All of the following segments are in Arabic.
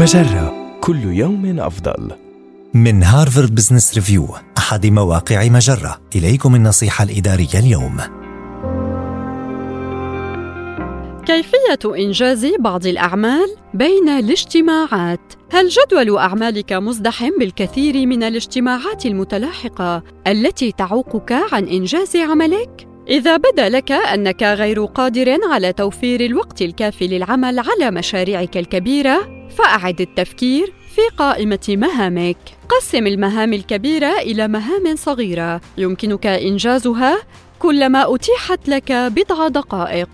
مجرة كل يوم أفضل. من هارفارد بزنس ريفيو أحد مواقع مجرة إليكم النصيحة الإدارية اليوم كيفية إنجاز بعض الأعمال بين الاجتماعات هل جدول أعمالك مزدحم بالكثير من الاجتماعات المتلاحقة التي تعوقك عن إنجاز عملك؟ إذا بدا لك أنك غير قادر على توفير الوقت الكافي للعمل على مشاريعك الكبيرة، فأعد التفكير في قائمة مهامك. قسم المهام الكبيرة إلى مهام صغيرة يمكنك إنجازها كلما أتيحت لك بضع دقائق،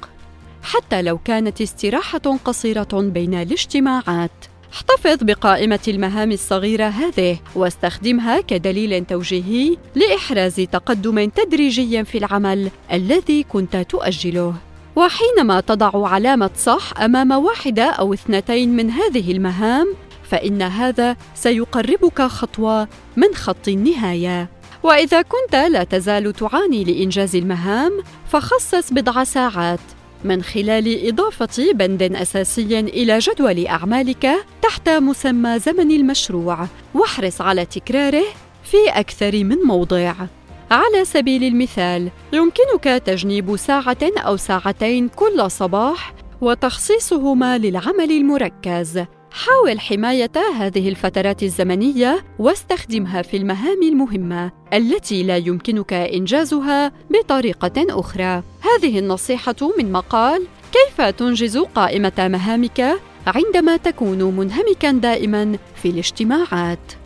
حتى لو كانت استراحة قصيرة بين الاجتماعات. احتفظ بقائمة المهام الصغيرة هذه واستخدمها كدليل توجيهي لإحراز تقدم تدريجي في العمل الذي كنت تؤجله. وحينما تضع علامة صح أمام واحدة أو اثنتين من هذه المهام، فإن هذا سيقربك خطوة من خط النهاية. وإذا كنت لا تزال تعاني لإنجاز المهام، فخصص بضع ساعات من خلال إضافة بند أساسي إلى جدول أعمالك تحت مسمى زمن المشروع، واحرص على تكراره في أكثر من موضع. على سبيل المثال، يمكنك تجنيب ساعة أو ساعتين كل صباح وتخصيصهما للعمل المركز حاول حماية هذه الفترات الزمنية واستخدمها في المهام المهمة التي لا يمكنك إنجازها بطريقة أخرى. هذه النصيحة من مقال كيف تنجز قائمة مهامك عندما تكون منهمكا دائما في الاجتماعات.